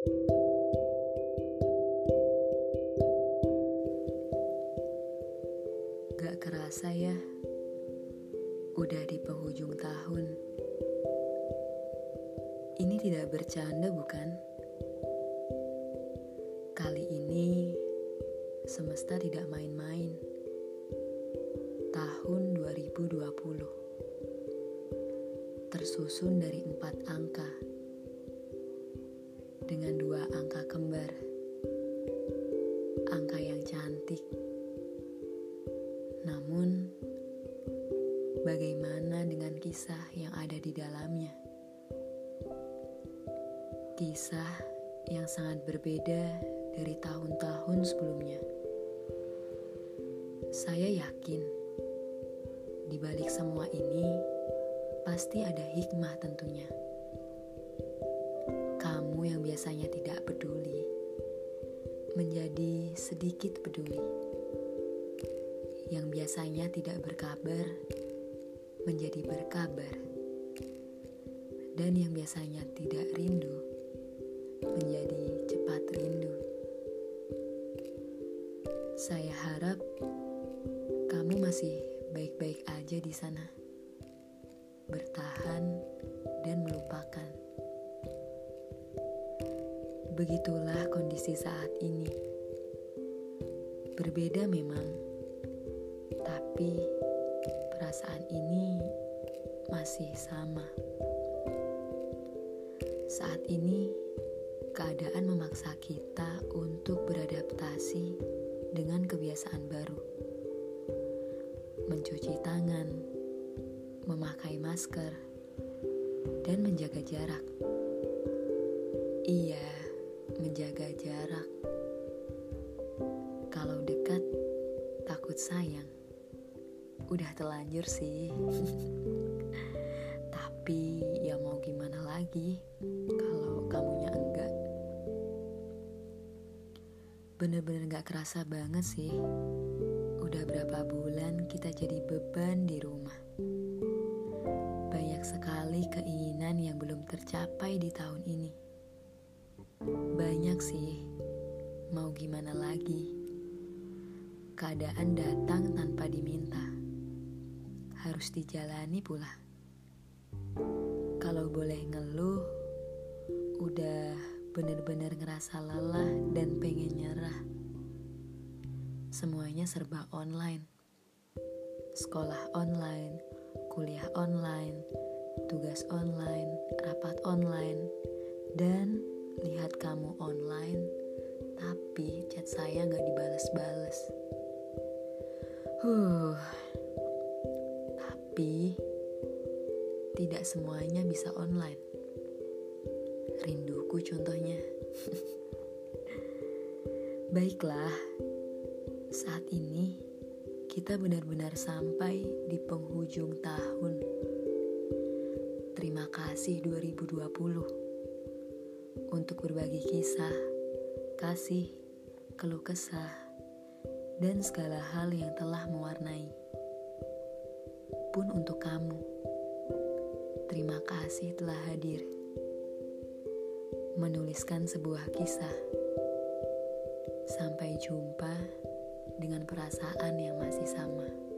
Gak kerasa ya, udah di penghujung tahun. Ini tidak bercanda bukan? Kali ini semesta tidak main-main. Tahun 2020 tersusun dari empat angka namun, bagaimana dengan kisah yang ada di dalamnya? Kisah yang sangat berbeda dari tahun-tahun sebelumnya. Saya yakin di balik semua ini pasti ada hikmah tentunya. Kamu yang biasanya tidak peduli menjadi sedikit peduli yang biasanya tidak berkabar menjadi berkabar, dan yang biasanya tidak rindu menjadi cepat rindu. Saya harap kamu masih baik-baik aja di sana, bertahan dan melupakan. Begitulah kondisi saat ini. Berbeda memang tapi perasaan ini masih sama. Saat ini, keadaan memaksa kita untuk beradaptasi dengan kebiasaan baru. Mencuci tangan, memakai masker, dan menjaga jarak. Iya, menjaga jarak. Kalau dekat, takut sayang udah telanjur sih. Tapi ya mau gimana lagi? Kalau kamunya enggak bener-bener gak kerasa banget sih. Udah berapa bulan kita jadi beban di rumah. Banyak sekali keinginan yang belum tercapai di tahun ini. Banyak sih. Mau gimana lagi? Keadaan datang tanpa diminta harus dijalani pula. Kalau boleh ngeluh, udah bener-bener ngerasa lelah dan pengen nyerah. Semuanya serba online. Sekolah online, kuliah online, tugas online, rapat online, dan lihat kamu online, tapi chat saya nggak dibales-bales. Huh, tapi tidak semuanya bisa online. Rinduku contohnya. Baiklah, saat ini kita benar-benar sampai di penghujung tahun. Terima kasih 2020 untuk berbagi kisah, kasih, keluh kesah, dan segala hal yang telah mewarnai pun untuk kamu. Terima kasih telah hadir. Menuliskan sebuah kisah. Sampai jumpa dengan perasaan yang masih sama.